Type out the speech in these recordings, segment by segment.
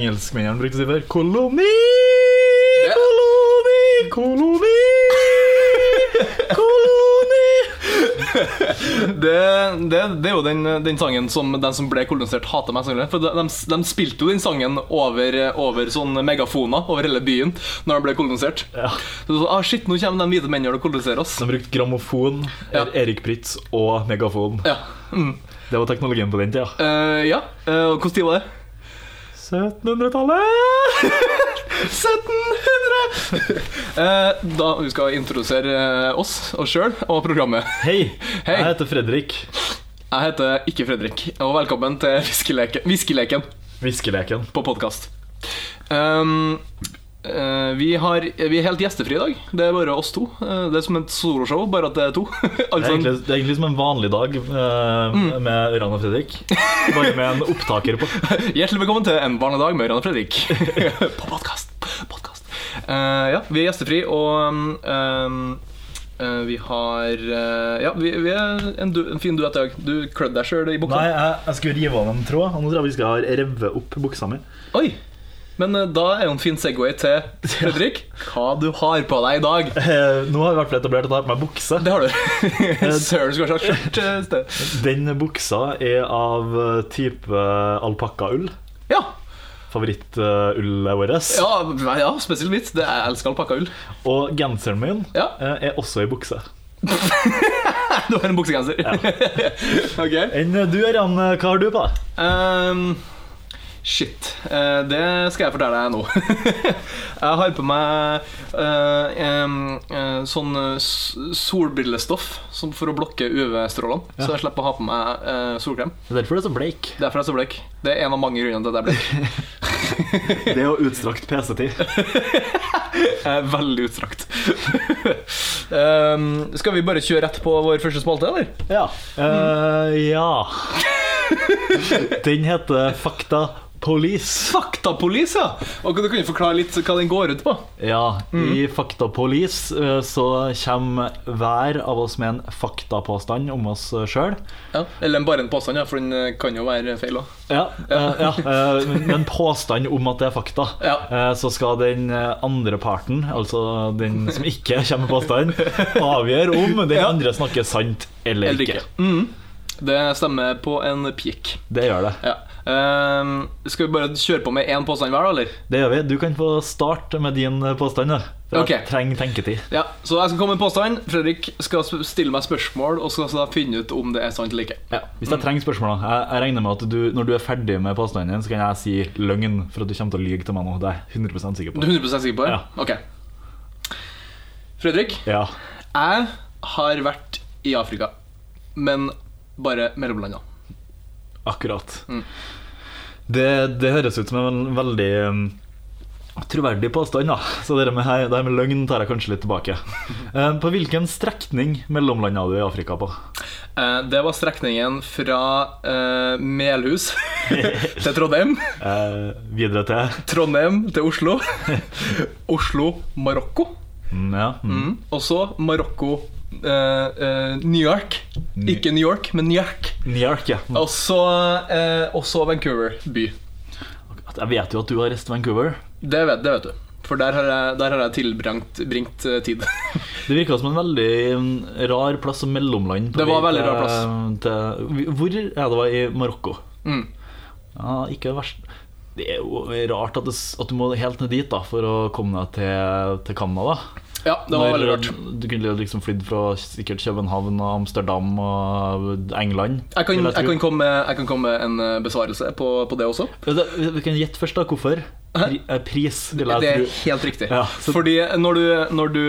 Eh, engelskmennene brukte å si før Koloni! Koloni! Koloni! Koloni! Det, det, det er jo den, den sangen som den som ble kolonisert, hater mest. For de, de, de spilte jo den sangen over, over sånne megafoner over hele byen når de ble kolonisert. Ja. Så, så, ah, shit, nå kommer de hvite mennene og koloniserer oss. De brukte grammofon, Ja. Erik Pritz og megafon. Ja. Mm. Det var teknologien på den tida. Uh, ja. Uh, hvordan tid var det? 1700-tallet! 1700! Eh, da vi skal introdusere eh, oss, oss sjøl og programmet. Hei, Hei. jeg heter Fredrik. Jeg heter ikke Fredrik, og velkommen til Viskeleken, Viskeleken Viskeleken. på podkast. Um, eh, vi, har, vi er helt gjestefrie i dag. Det er bare oss to. Eh, det er som et soloshow, bare at det er to. Det er, altså, egentlig, det er egentlig som en vanlig dag eh, med Ørjan og Fredrik. Bare med en opptaker på. hjertelig velkommen til en vanlig dag med Ørjan og Fredrik. på podkast. Podcast. Eh, ja, vi er gjestefrie, og um, eh, vi har eh, Ja, vi, vi er en, du, en fin duett i dag. Du klødde deg sjøl i buksa. Nei, jeg, jeg skulle rive av en tråd, og nå tror jeg vi skal revve opp buksa mi. Oi! Men eh, da er jo en fin Segway til Fredrik. Hva du har på deg i dag. Eh, nå har vi i hvert fall etablert at jeg har på meg bukse. Det har du. Søren, skulle kanskje ha skjørt eh, sted. Den buksa er av eh, type alpakkaull. Ja. Favorittullet vårt. Ja, ja, spesielt mitt. Det er, jeg elsker alpakkaull. Og genseren min Ja. eh, er også i bukse. Du har en buksegenser. ok. Enn du, Ørjan, hva har du på deg? Ehm, shit. Eh, det skal jeg fortelle deg nå. jeg har på meg eh, eh, sånn solbrillestoff for å blokke UV-strålene. Så jeg slipper å ha på meg solkrem. Det er derfor du er så bleik. Derfor er jeg så bleik. Det er en av mange grunner til at jeg er bleik. Det jo utstrakt PC-tid. Veldig utstrakt. Skal vi bare kjøre rett på vår første spalte, eller? Ja. Uh, ja. Den heter Fakta Police. Faktapolis, ja! Og Du kan jo forklare litt hva den går ut på. Ja, i faktapolis eh, så kommer hver av oss med en faktapåstand om oss sjøl. Ja. Eller bare en påstand, ja, for den eh, kan jo være feil òg. Ja, ja. ja eh, men en påstand om at det er fakta. Ja. Eh, Så skal den eh, andre parten, altså den som ikke kommer med påstand, avgjøre om den andre snakker sant eller, Eller ikke. ikke. Mm. Det stemmer på en pikk. Det gjør det. Ja. Ehm, skal vi bare kjøre på med én påstand hver, da, eller? Det gjør vi. Du kan få starte med din påstand. da. For okay. Jeg trenger tenketid. Ja, Så jeg skal komme med en påstand. Fredrik skal stille meg spørsmål og skal da finne ut om det er sant eller ikke. Ja, hvis jeg trenger spørsmål. Jeg, jeg regner med at du, når du er ferdig med påstanden din, så kan jeg si løgn for at du kommer til å lyge til meg nå. Det er jeg 100 sikker Du er 100 sikker på det? Ja. Ok. Fredrik, Ja. jeg har vært i Afrika, men bare mellomlanda. Akkurat. Mm. Det, det høres ut som en veldig um, troverdig påstand, da. Så det med, det her med løgn tar jeg kanskje litt tilbake. Eh, på hvilken strekning mellomlanda du i Afrika på? Uh, Det var strekningen fra uh, Melhus til Trondheim. Eh, videre til Trondheim til Oslo. Oslo, Marokko. mm, Ja. Mm. Mm. Og så Marokko, eh, New York. Ikke New York, men New York. New York, ja. Og så eh, Vancouver by. Jeg vet jo at du har reist til Vancouver. Det vet, det vet du. For der har jeg, der har jeg tilbringt bringt, tid. Det virka som en veldig mm, rar plass som mellomland. på Det var veldig rar plass. Til, hvor ja, det var i Marokko? Mm. Ja, ikke verst. Det er jo rart at, det, at du må helt ned dit da for å komme deg til, til Canada. Ja, det var veldig rart. Du kunne liksom flydd fra sikkert København og Amsterdam og England. Jeg kan, jeg, jeg kan, komme, jeg kan komme med en eh, besvarelse på, på det også. Vi kan gjette først, da. Hvorfor? Pri, eh, pris, vil jeg Det er helt riktig. Ja, så- Fordi når du, når, du,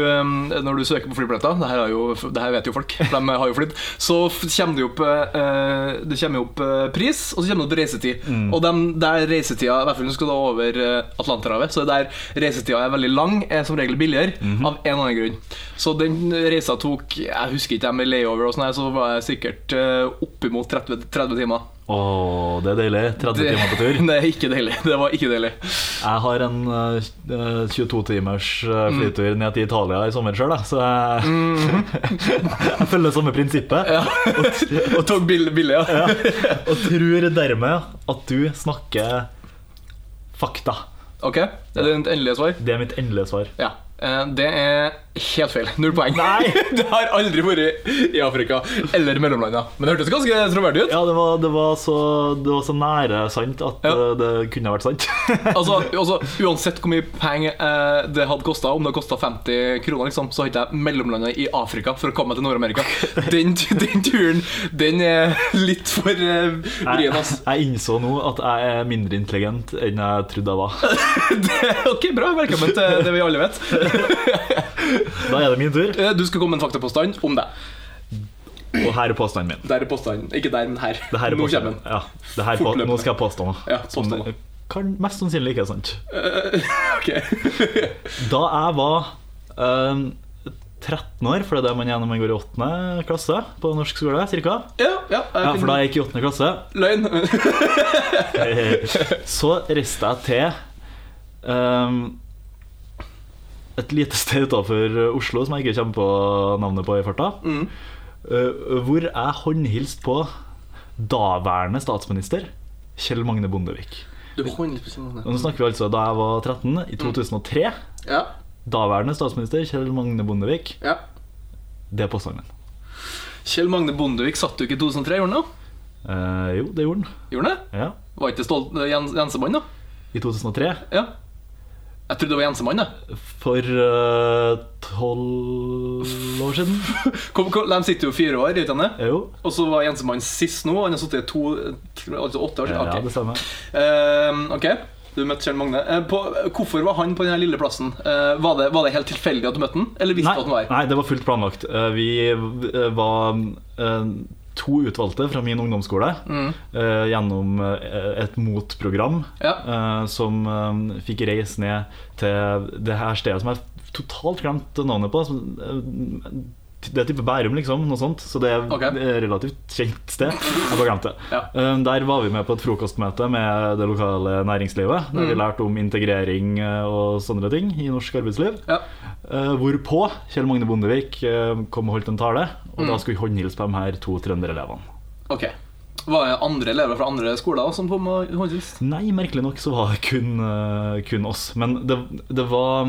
når du søker på flybilletter, det her, er jo, det her vet jo folk, de har jo flydd, så kommer det opp, eh, det kommer opp eh, pris, og så kommer det opp reisetid. Mm. Og de, der reisetida, i hvert fall når du skal da over Atlanterhavet, så der reisetida er veldig lang, er som regel billigere, Mhm. av en eller annen grunn. Så den reisa tok, jeg husker ikke, med layover og sånn så var jeg sikkert oppimot 30, 30 timer. Åh, det er deilig. 30 timer på tur. Det er ikke deilig. Det var ikke deilig. Jeg har en uh, 22 timers Mm. eh, flytur ned til Italia i sommer sjøl, så jeg, jeg følger samme prinsippet. Ja. og tok billig, billig ja. Ja, og tror dermed at du snakker fakta. Ok, Er det ditt endelige svar? Det er mitt endelige svar. Ja. Eh, det er helt feil. Null poeng. Nei. det har aldri vært i Afrika eller mellomlanda. Men det hørtes ganske troverdig ut. Ja, det var, det var, så, det var så nære sant at Ja. det, det kunne ha vært sant. Altså, altså Uansett hvor mye penger eh, det hadde kosta, om det kosta 50 kroner, liksom, så har ikke jeg mellomlanda i Afrika for å komme meg til Nord-Amerika. Den, den turen den er litt for uh, vrien, ass. Jeg, jeg innså nå at jeg er mindre intelligent enn jeg trodde jeg var. Det, ok, bra. Velkommen til det vi alle vet. Da er det min tur, Eh, Du skal komme med en faktapåstand om deg. og her er påstanden min. Der er påstanden. Ikke der, men her. Det her er Nå kommer den. Ja, på, nå skal jeg påstå noe. Ja, som kan mest sannsynlig ikke er sant. Ok. Da jeg var um, 13 år, for det er det man gjør når man går i 8. klasse på norsk skole, cirka. Ja, ja, Ja, for da jeg gikk i 8. klasse, Løgn. så reiste jeg til ehm, et lite sted utenfor Oslo som jeg ikke kommer på navnet på i farta. Mm. eh, hvor jeg håndhilste på daværende statsminister Kjell Magne Bondevik. Du nå snakker vi altså da jeg var 13, i 2003. Ja. Daværende statsminister Kjell Magne Bondevik. ja. Det er påstanden min. Kjell Magne Bondevik satt jo ikke i 2003, gjorde han det? Eh, jo, det gjorde han. Gjorde han det? Ja. Var ikke stolt eh, Jens, Jensemann, da? I 2003. Ja. Jeg trodde det var Jensemann, da. For tolv tolv år siden. Kom, kom, de sitter jo fire år ikke sant? Og så var Jensemann sist nå. Han har sittet to Altså åtte år. Ja, Ok. det stemmer. Uh, ok, du møtte Kjell Magne. Uh, på, hvorfor var han på den lille plassen? Eh, var, det, var det helt tilfeldig at du møtte han, eller visste Nei, du at han var nei, det var fullt planlagt. Eh, Vi eh, var eh, to utvalgte fra min ungdomsskole Mm. uh, gjennom eh, et motprogram Ja. uh, som uh, fikk reise ned til det her stedet som jeg totalt glemte navnet på. Som, det er type Bærum, liksom. Noe sånt. Så det er okay. et relativt kjent sted. Jeg bare glemte det. Ja. Eh, Der var vi med på et frokostmøte med det lokale næringslivet. Der vi Mm. lærte om integrering eh, og sånne ting i norsk arbeidsliv. Ja. Eh, hvorpå Kjell Magne Bondevik eh, kom og holdt en tale. Og Mm. da skulle vi håndhilse på de her to trønderelevene. Ok. Var det andre elever fra andre skoler som kom og håndhilste? Nei, merkelig nok så var det kun, kun oss. Men det, det var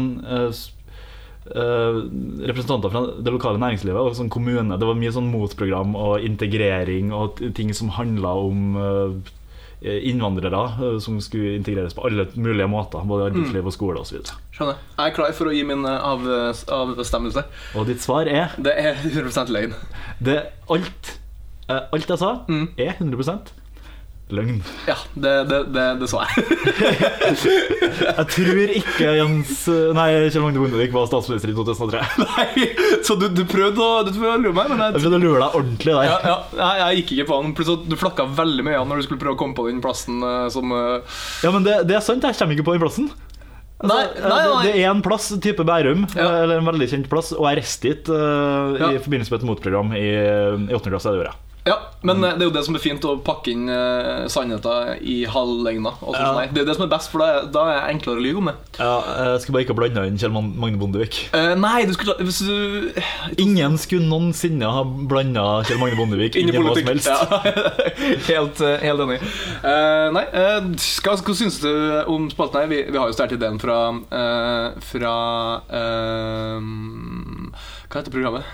representanter fra det lokale næringslivet og sånn kommune. Det var mye sånn motprogram og integrering og ting som handla om eh, innvandrere eh, som skulle integreres på alle mulige måter. Både arbeidsliv og skole osv. Skjønner. Jeg er klar for å gi min eh, av, avbestemmelse. Og ditt svar er Det er 100 løgn. det, alt, eh, alt jeg sa, Mm. er 100 løgn. Ja, det, det, det, det så jeg. Jeg tror ikke Jens Nei, Kjell Magne Bondevik var statsminister i 2003. Nei, så du, du prøvde å, du prøvde å lure meg, men Jeg jeg, prøvde å lure deg ordentlig der. ja, ja, jeg, jeg gikk ikke på han. Plutselig Du flakka veldig mye han når du skulle prøve å komme på den plassen eh, som eh, Ja, men det, det er sant, jeg kommer ikke på den plassen. Altså, Nei, nei, det- nei. Det er en plass, type Bærum, Ja. eller en veldig kjent plass, og jeg reiste dit uh, Ja. i forbindelse med et motprogram i, i 8. klasse. Det gjorde jeg. Ja, men mm. det er jo det som er fint, å pakke inn uh, sannheter i halvlegner. og sånn Ja. det. Det er det som er best, for da da er det enklere å lyve om det. Ja, jeg skulle bare ikke blande inn Kjell Magne Bondevik. Uh, nei, du skulle Hvis du Ingen skulle noensinne ha blanda Kjell Magne Bondevik inn i hva som helst. Ja. helt, eh, helt enig. Uh, nei, eh, hva, hva syns du om spalten her? Vi, vi har jo stjålet ideen fra eh, Fra eh, Hva heter programmet?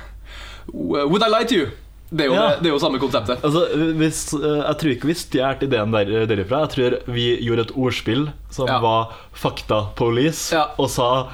Would I Lie to You? Det er jo, Ja. det, det er jo samme konseptet. Altså, hvis, eh, jeg tror ikke vi stjal ideen der, derifra. Jeg tror vi gjorde et ordspill som Ja. var Fakta-police, Ja. og sa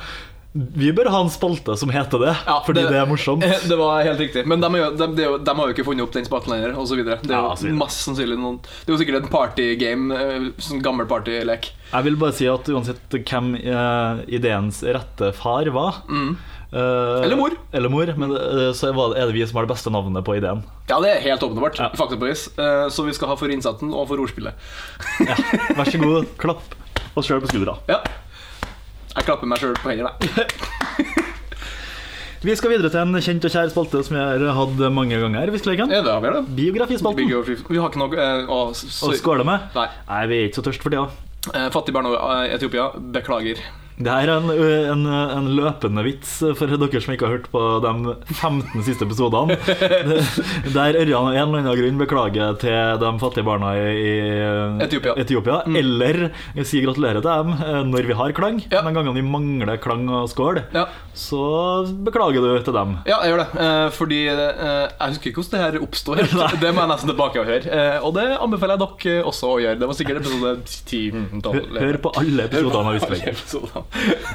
vi bør ha en spalte som heter det, Ja, fordi det, er morsomt. Det var helt riktig. Men de, de, de, de har jo ikke funnet opp den spalten lenger. Og så videre. det er jo ja, masse sannsynlig noen Det er jo sikkert en partygame. eh, Sånn gammel partylek. Jeg vil bare si at uansett hvem uh, ideens rette far var Mm. Eh, Eller mor. Eller mor Men eh, så er det vi som har det beste navnet på ideen. Ja, det er helt åpenbart. Ja. Faktabevis. Eh, Så vi skal ha for innsatsen og for ordspillet. Ja, Vær så god, klapp oss sjøl på skuldra. Ja. Jeg klapper meg sjøl på hendene. jeg. Vi skal videre til en kjent og kjær spalte som vi har hatt mange ganger. Viskeleken. Ja, det har vi det. Biografispalten. Biografi- Vi har ikke noe å, å, skåle med. Nei. Nei, vi er ikke så tørst for tida. Fattigbarn Fattig barn i Etiopia, beklager. Det her er en, en, en løpende vits for dere som ikke har hørt på de 15 siste episodene. Der Ørjan av en eller annen grunn beklager til de fattige barna i Etiopia. Etiopia eller sier gratulerer til dem når vi har klang. Ja. Den gangen vi mangler klang og skål, Ja. så beklager du til dem. Ja, jeg gjør det. Eh, fordi eh, jeg husker ikke hvordan det her oppstår. det må jeg nesten tilbake og høre. Eh, og det anbefaler jeg dere også å gjøre. Det var sikkert episode 10 Hør, på alle episodene av Visstlegger.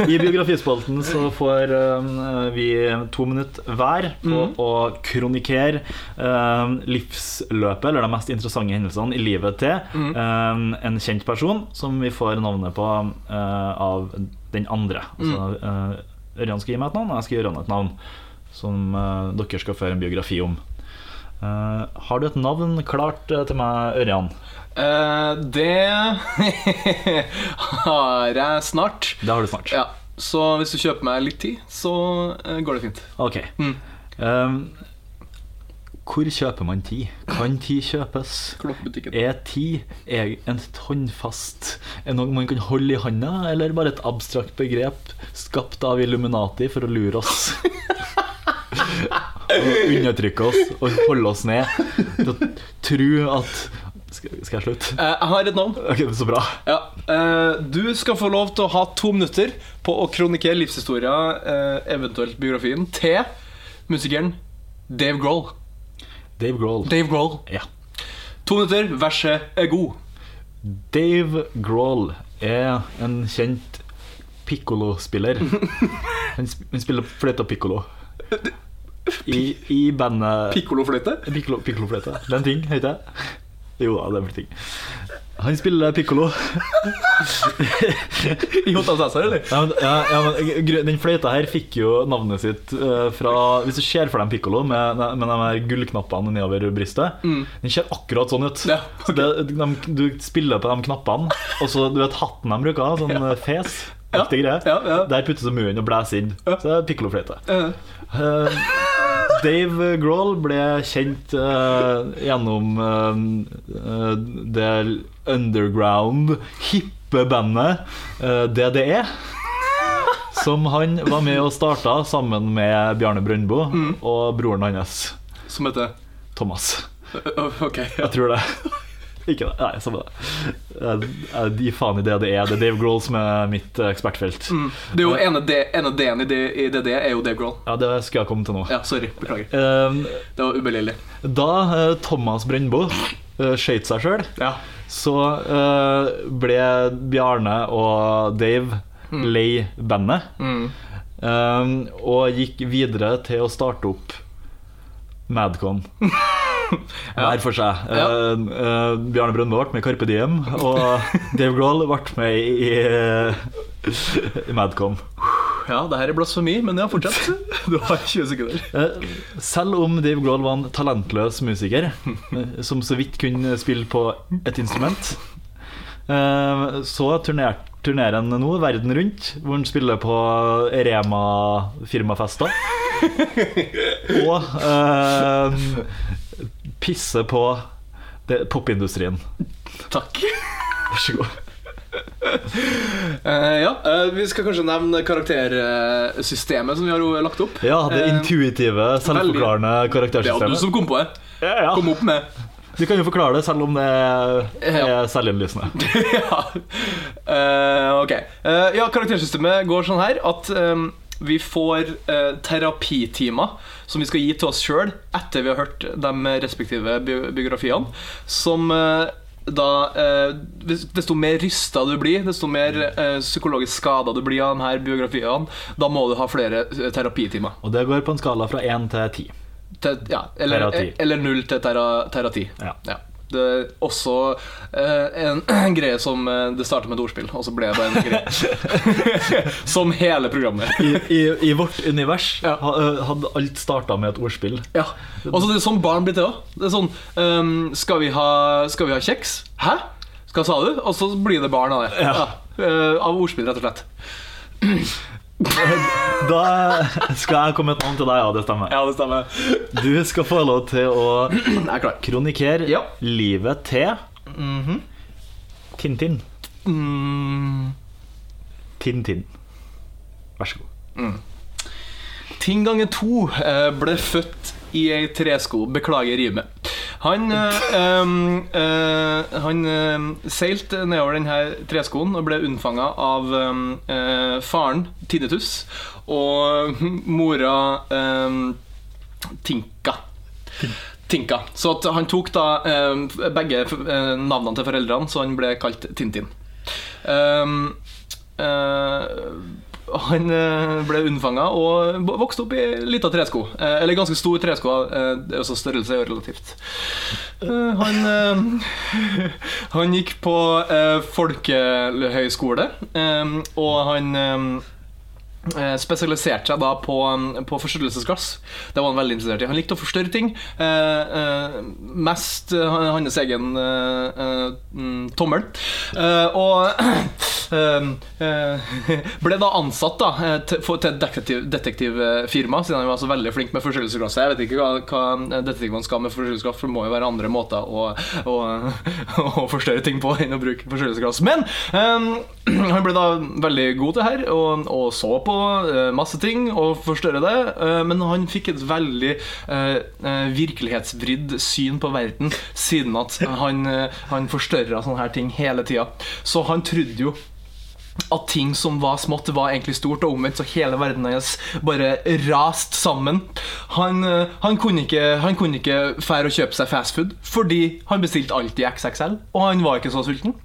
I biografispalten så får eh, vi to minutter hver på mm. å kronikere eh, livsløpet, eller de mest interessante hendelsene i livet til mm. eh, en kjent person, som vi får navnet på eh, av den andre. Altså, Mhm. eh, Ørjan skal gi meg et navn, og jeg skal gi Ørjan et navn som eh, dere skal føre en biografi om. Har du et navn klart til meg, Ørjan? Eh, det har jeg snart. Det har du snart. Ja, Så hvis du kjøper meg litt tid, så uh, går det fint. Ok. Mm. Um, hvor kjøper man tid? Kan tid kjøpes? Er tid er en håndfast Er noe man kan holde i handa, eller bare et abstrakt begrep skapt av Illuminati for å lure oss? og undertrykke oss og holde oss ned til å tro at Skal, skal jeg slutte? Eh, jeg har et navn. Ok, Så bra. Ja, eh, Du skal få lov til å ha to minutter på å kronikere livshistoria, eh, eventuelt biografien, til musikeren Dave Grohl. Dave Grohl. Dave Grohl. Ja. To minutter, verset er god. Dave Grohl er en kjent piccolo-spiller. Han, han spiller fløyte og piccolo. I, i bandet Pikkolofløyte. Pikkolofløyte. Det er en ting, heter det? Jo da, det en ting. Han spiller piccolo. I Hotel Cæsar, eller? Ja, men, ja, ja, men Den fløyta her fikk jo navnet sitt eh, fra Hvis du ser for deg en piccolo med, med de her gullknappene nedover brystet Den ser akkurat sånn ut. Mm. Ja, Så det, de, du spiller på de knappene, og så du vet hatten de bruker, sånn eh, fes. Der puttes munnen og blåser inn. Så det er pikkolofløyte. Uh. -huh. Eh, Dave Grohl ble kjent uh, gjennom eh, det underground, hippe bandet uh, DDE. Som han var med og starta sammen med Bjarne Brøndbo Mm. og broren hans som heter Thomas. Ok. Ja. Jeg tror det. Ikke det. Nei, samme det. Jeg, gir faen i DDE. Det er Dave Grohl som er mitt eh, ekspertfelt. Mm. Det er jo ene D- ene D-en i, det- i DD er jo Dave Grohl. Ja, det skal jeg komme til nå. Ja, sorry. Beklager. Eh, Det var ubeleilig. Da uh, Thomas Brøndbo uh, skøyt seg sjøl, Ja. så uh, ble Bjarne og Dave lei bandet. Mm. eh, og gikk videre til å starte opp Madcon. Hver for seg. Ja. Uh, Bjarne Brøndbo ble med i Carpe Diem, og Dave Grohl ble med i, i, i Madcon. ja, det her er blasfemi, men ja, fortsett. Du har 20 sekunder. Eh, Selv om Dave Grohl var en talentløs musiker som så vidt kunne spille på et instrument, så turner, turnerer han nå verden rundt, hvor han spiller på Rema firmafester. Og eh, pisse på popindustrien. Takk. Vær så god. Uh, ja, uh, Vi skal kanskje nevne karaktersystemet som vi har lagt opp. Ja, det Eh, intuitive, selvforklarende karaktersystemet. Det var du som kom på det. Ja, ja. Kom opp med. Du kan jo forklare det, selv om det er, Ja. selvinnlysende. ja. Ok. Ja, karaktersystemet går sånn her at eh, vi får eh, terapitimer som vi skal gi til oss sjøl etter vi har hørt de respektive bi biografiene. Som eh, da eh, Desto mer rysta du blir, desto mer eh, psykologisk skada du blir av de her biografiene, da må du ha flere eh, terapitimer. Og det går på en skala fra én til ti. Ja, eller, eller null til tera, terati. Ja. Det er også eh, en, en greie som eh, Det startet med et ordspill, og så ble det en greie. som hele programmet. I, i, I vårt univers Ja. hadde alt starta med et ordspill. Ja. Og så det er sånn barn blir til òg. Det er sånn um, skal, vi ha, skal vi ha kjeks? Hæ? Hva sa du? Og så blir det barn av det. Ja. Eh, av ordspill, rett og slett. Da skal jeg komme med et navn til deg, ja, det stemmer. Ja, det stemmer. Du skal få lov til å er kronikere Ja. livet til Tintin. Mm, Tintin. Vær så god. Ting ganger to eh, ble født i ei tresko. Beklager rimet. Han, em, eh, han eh, seilte nedover denne treskoen og ble unnfanga av eh, faren Tinnitus og mora em, Tinka. Tinka. Så han tok da begge navnene til foreldrene, så han ble kalt Tintin. Um, han eh, ble unnfanga og vokste opp i lita tresko. Eh, eller ganske stor tresko. også størrelse er jo relativt. Han, han gikk på eh, folkehøyskole, eh, og han spesialiserte seg da på, på forstørrelsesglass. Det var han veldig interessert i. Han likte å forstørre ting. Eh, eh, mest eh, hans egen eh, eh, mm, tommel. Eh, og eh, eh, ble da ansatt da, eh, til, et detektiv, detektivfirma, siden han var så veldig flink med forstørrelsesglasset. Jeg vet ikke hva, hva detektivene skal med forstørrelsesglass, for det må jo være andre måter å, å, å forstørre ting på enn å bruke forstørrelsesglass. Men eh, han ble da veldig god til det her, og, og så på eh, masse ting og forstørre det. eh, men han fikk et veldig eh, virkelighetsvridd syn på verden, siden at han, han forstørra sånne her ting hele tida. Så han trodde jo at ting som var smått, var egentlig stort, og omvendt, så hele verden hans bare rast sammen. Han, eh, han kunne ikke Han kunne ikke fære og kjøpe seg fastfood, fordi han bestilte alltid XXL, og han var ikke så sulten.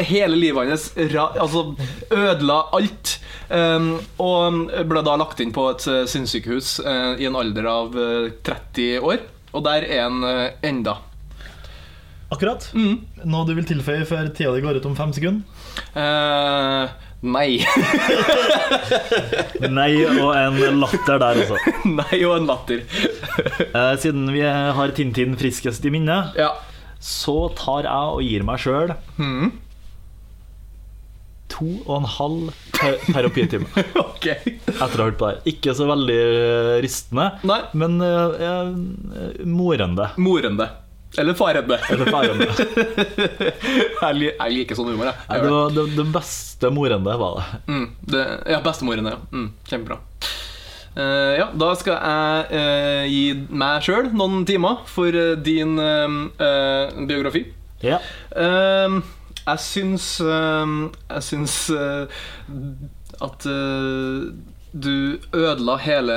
Hele livet hans ra, altså, ødela alt. Um, og ble da lagt inn på et eh, sinnssykehus uh, i en alder av uh, 30 år. Og der er han uh, enda. Akkurat. Mm. Noe du vil tilføye før tida di går ut om fem sekunder? Uh, nei. Nei og en latter der, altså. nei og en latter. Eh, siden vi har Tintin friskest i minnet, ja. så tar jeg og gir meg sjøl mm. to og en halv te- terapitime Ok. etter å ha hørt på det. her. Ikke så veldig rystende ristende, Nei. men eh, morende. Morende. Eller farende. Eller farende. Jeg, jeg liker sånn humor, jeg. Jeg. Det var det, det beste morende, var det. Mm, det, ja, bestemorene. Ja. Mm, kjempebra. Uh, ja, da skal jeg uh, gi meg sjøl noen timer for uh, din biografi. Ja. Jeg syns Jeg syns at du ødela hele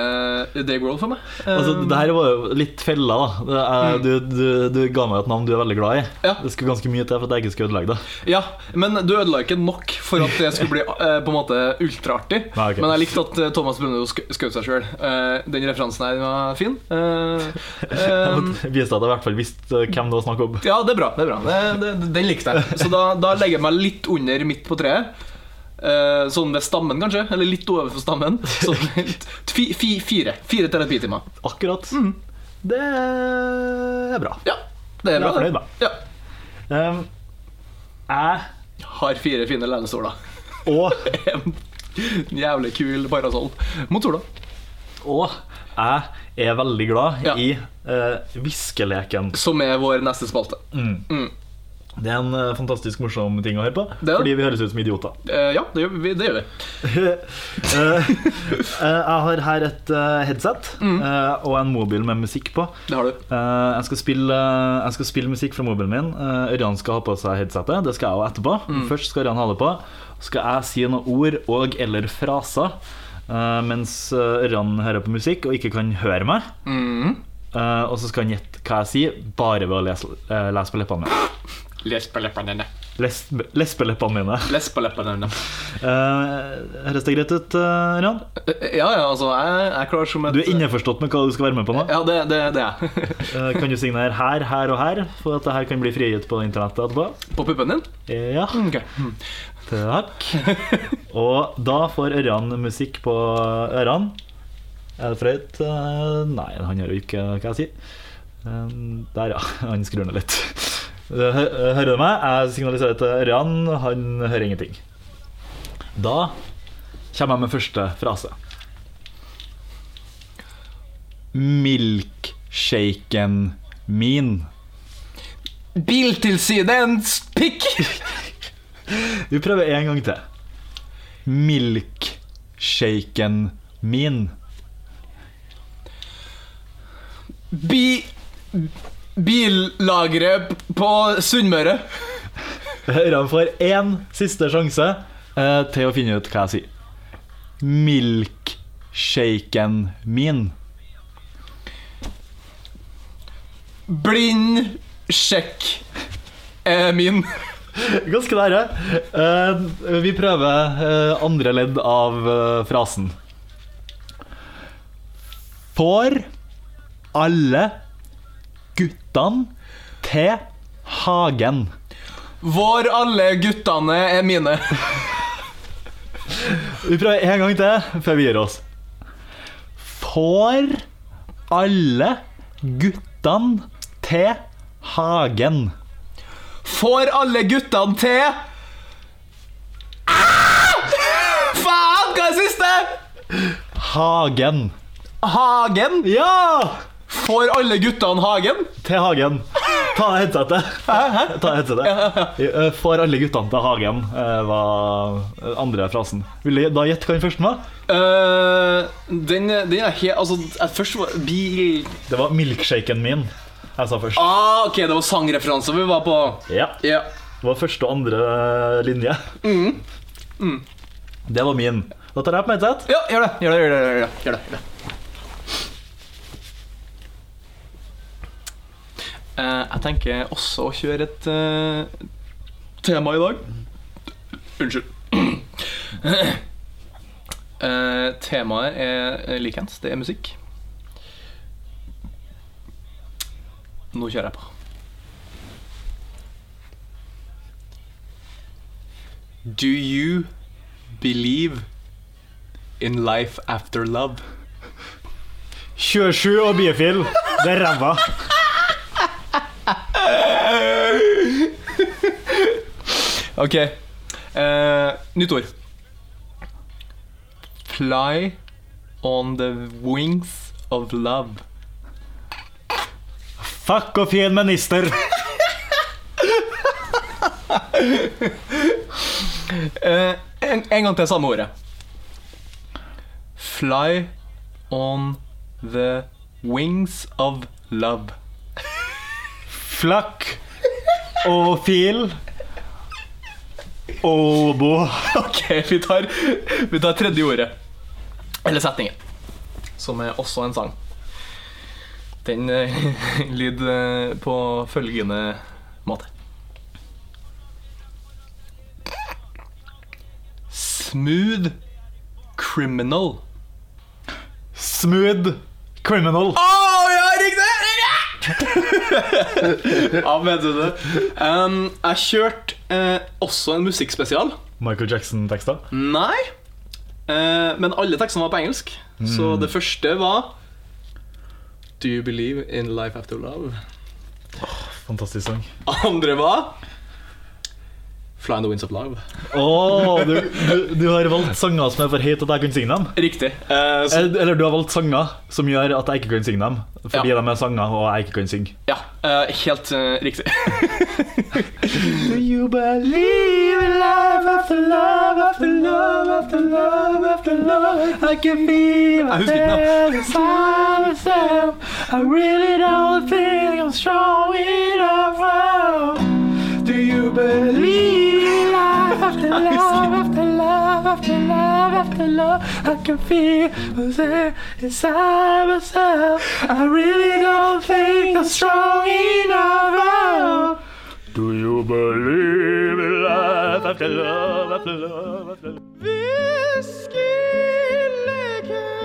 Dave Grohl for meg. Eh, Altså, det her var jo litt fella, da. Det er, du, du, du ga meg et navn du er veldig glad i. Mm. Ja. Det skulle ganske mye til for at jeg ikke skulle ødelegge det. Ja, men du ødela ikke nok for at det skulle bli eh, på en måte ultraartig. Nei, okay. Men jeg likte at eh, Thomas Brunno sk skjøt seg sjøl. den referansen her var fin. Eh, eh, Viste at jeg i hvert fall visste eh, hvem det var snakk om. ja, det er bra. det er bra det, det, Den likte jeg. Så da, da legger jeg meg litt under midt på treet. Eh, sånn ved stammen, kanskje. Eller litt overfor stammen. Så, fi, fire. Fire terapitimer. Akkurat. Mm. Det er bra. Ja, det er bra. Jeg er fornøyd da. Ja. Um, jeg Har fire fine lenestoler. og, En jævlig kul parasoll mot sola. og jeg er veldig glad Ja. i uh, viskeleken. Som er vår neste spalte. Mm. Mm. Det er en uh, fantastisk morsom ting å høre på, fordi vi høres ut som idioter. Uh, ja, det gjør vi. Det gjør vi. uh, jeg har her et headset Mm. og en mobil med musikk på. Det har du. Jeg, skal spille, jeg skal spille musikk fra mobilen min. Ørjan skal ha på seg headsetet. Det skal jeg også etterpå. Mm. Først skal Ørjan ha det på. Så skal jeg si noen ord og eller fraser mens Ørjan hører på musikk og ikke kan høre meg. Mm. Og så skal han gjette hva jeg sier, bare ved å lese, lese på leppene mine. Les på leppene dine. Les- Lesbeleppene mine. Lesbeleppene dine. Eh, Høres det greit ut, uh, Ørjan? Eh, Ja, ja, altså, jeg jeg klarer som et Du er innforstått med hva du skal være med på nå? Ja, det, det, det er jeg. uh, Kan du signere her, her og her, for at det her kan bli frigitt på internettet etterpå? På puppen din? Ja, Okay. Mm. takk. Og da får Ørjan musikk på ørene. Er det for høyt? Nei, han gjør jo ikke hva jeg sier. Eh, Der, ja. Han skrur ned litt. Hø- Hører du meg? Jeg signaliserer til Ørjan. Han hører ingenting. Da kommer jeg med første frase. Milkshaken min. Biltilsynets pikk! Vi prøver en gang til. Milkshaken min. Bi... Billageret på Sunnmøre. Ørjan får én siste sjanse eh, til å finne ut hva jeg sier. Milkshaken min. Blindsjekk eh, min. Ganske nære. Eh, vi prøver eh, andre ledd av eh, frasen. Får alle guttene til hagen. Hvor alle guttene er mine. Vi prøver en gang til før vi gir oss. Får alle guttene til hagen. Får alle guttene til ah! Faen, hva er det siste? Hagen. Hagen? Ja! Får alle guttene Hagen? Til hagen. Ta headsetet. Ta headsetet. Eh, Får alle guttene til hagen, eh, var andre frasen. Vil du da gjette hva den første var? Uh, den, den er helt Altså, først var bil Det var milkshaken min jeg sa først. Ah, ok, det var sangreferanser vi var på. Ja. Ja. Det var første og andre linje. Mm. Mm. Det var min. Da tar jeg på meg headset. ja, gjør det. Gjør det, gjør det, gjør det, gjør det, gjør det. Eh, jeg tenker også å kjøre et uh, tema i dag. Unnskyld. Uh, temaet er likens. Det er musikk. Nå kjører jeg på. Do you believe in life after love? 27 og bifil. Det er ræva. Ok. Uh, nytt ord. Fly on the wings of love. Fuck og fin minister. uh, en, en gang til samme ordet. Fly on the wings of love. Flakk og fil. Obo. Ok, vi tar, vi tar tredje ordet. Eller setningen. Som er også en sang. Den eh, lyder eh, på følgende måte. Smooth criminal. Smooth criminal. Riktig! ja, vet du det. Um, jeg kjørte uh, også en musikkspesial. Michael Jackson-tekster. Nei. Uh, men alle tekstene var på engelsk. Så det første var Do you believe in life after love? Fantastisk sang. Andre var Fly in the winds of love. Åh, du, du, du har valgt sanger som er for høyt at jeg kan synge dem? Riktig. Uh, så, Eller, eller du har valgt sanger som gjør at jeg ikke kan synge dem. Fordi Ja. de er sanger og jeg ikke kan synge. ja, uh, helt uh, riktig. Do you believe in love after love, after love, after love, after love? I can be myself. I really don't think I'm strong enough. Do you believe hello. I can feel who's inside myself. I really don't think I'm strong enough. Do you believe in love after love after love after love? Whiskey liquor.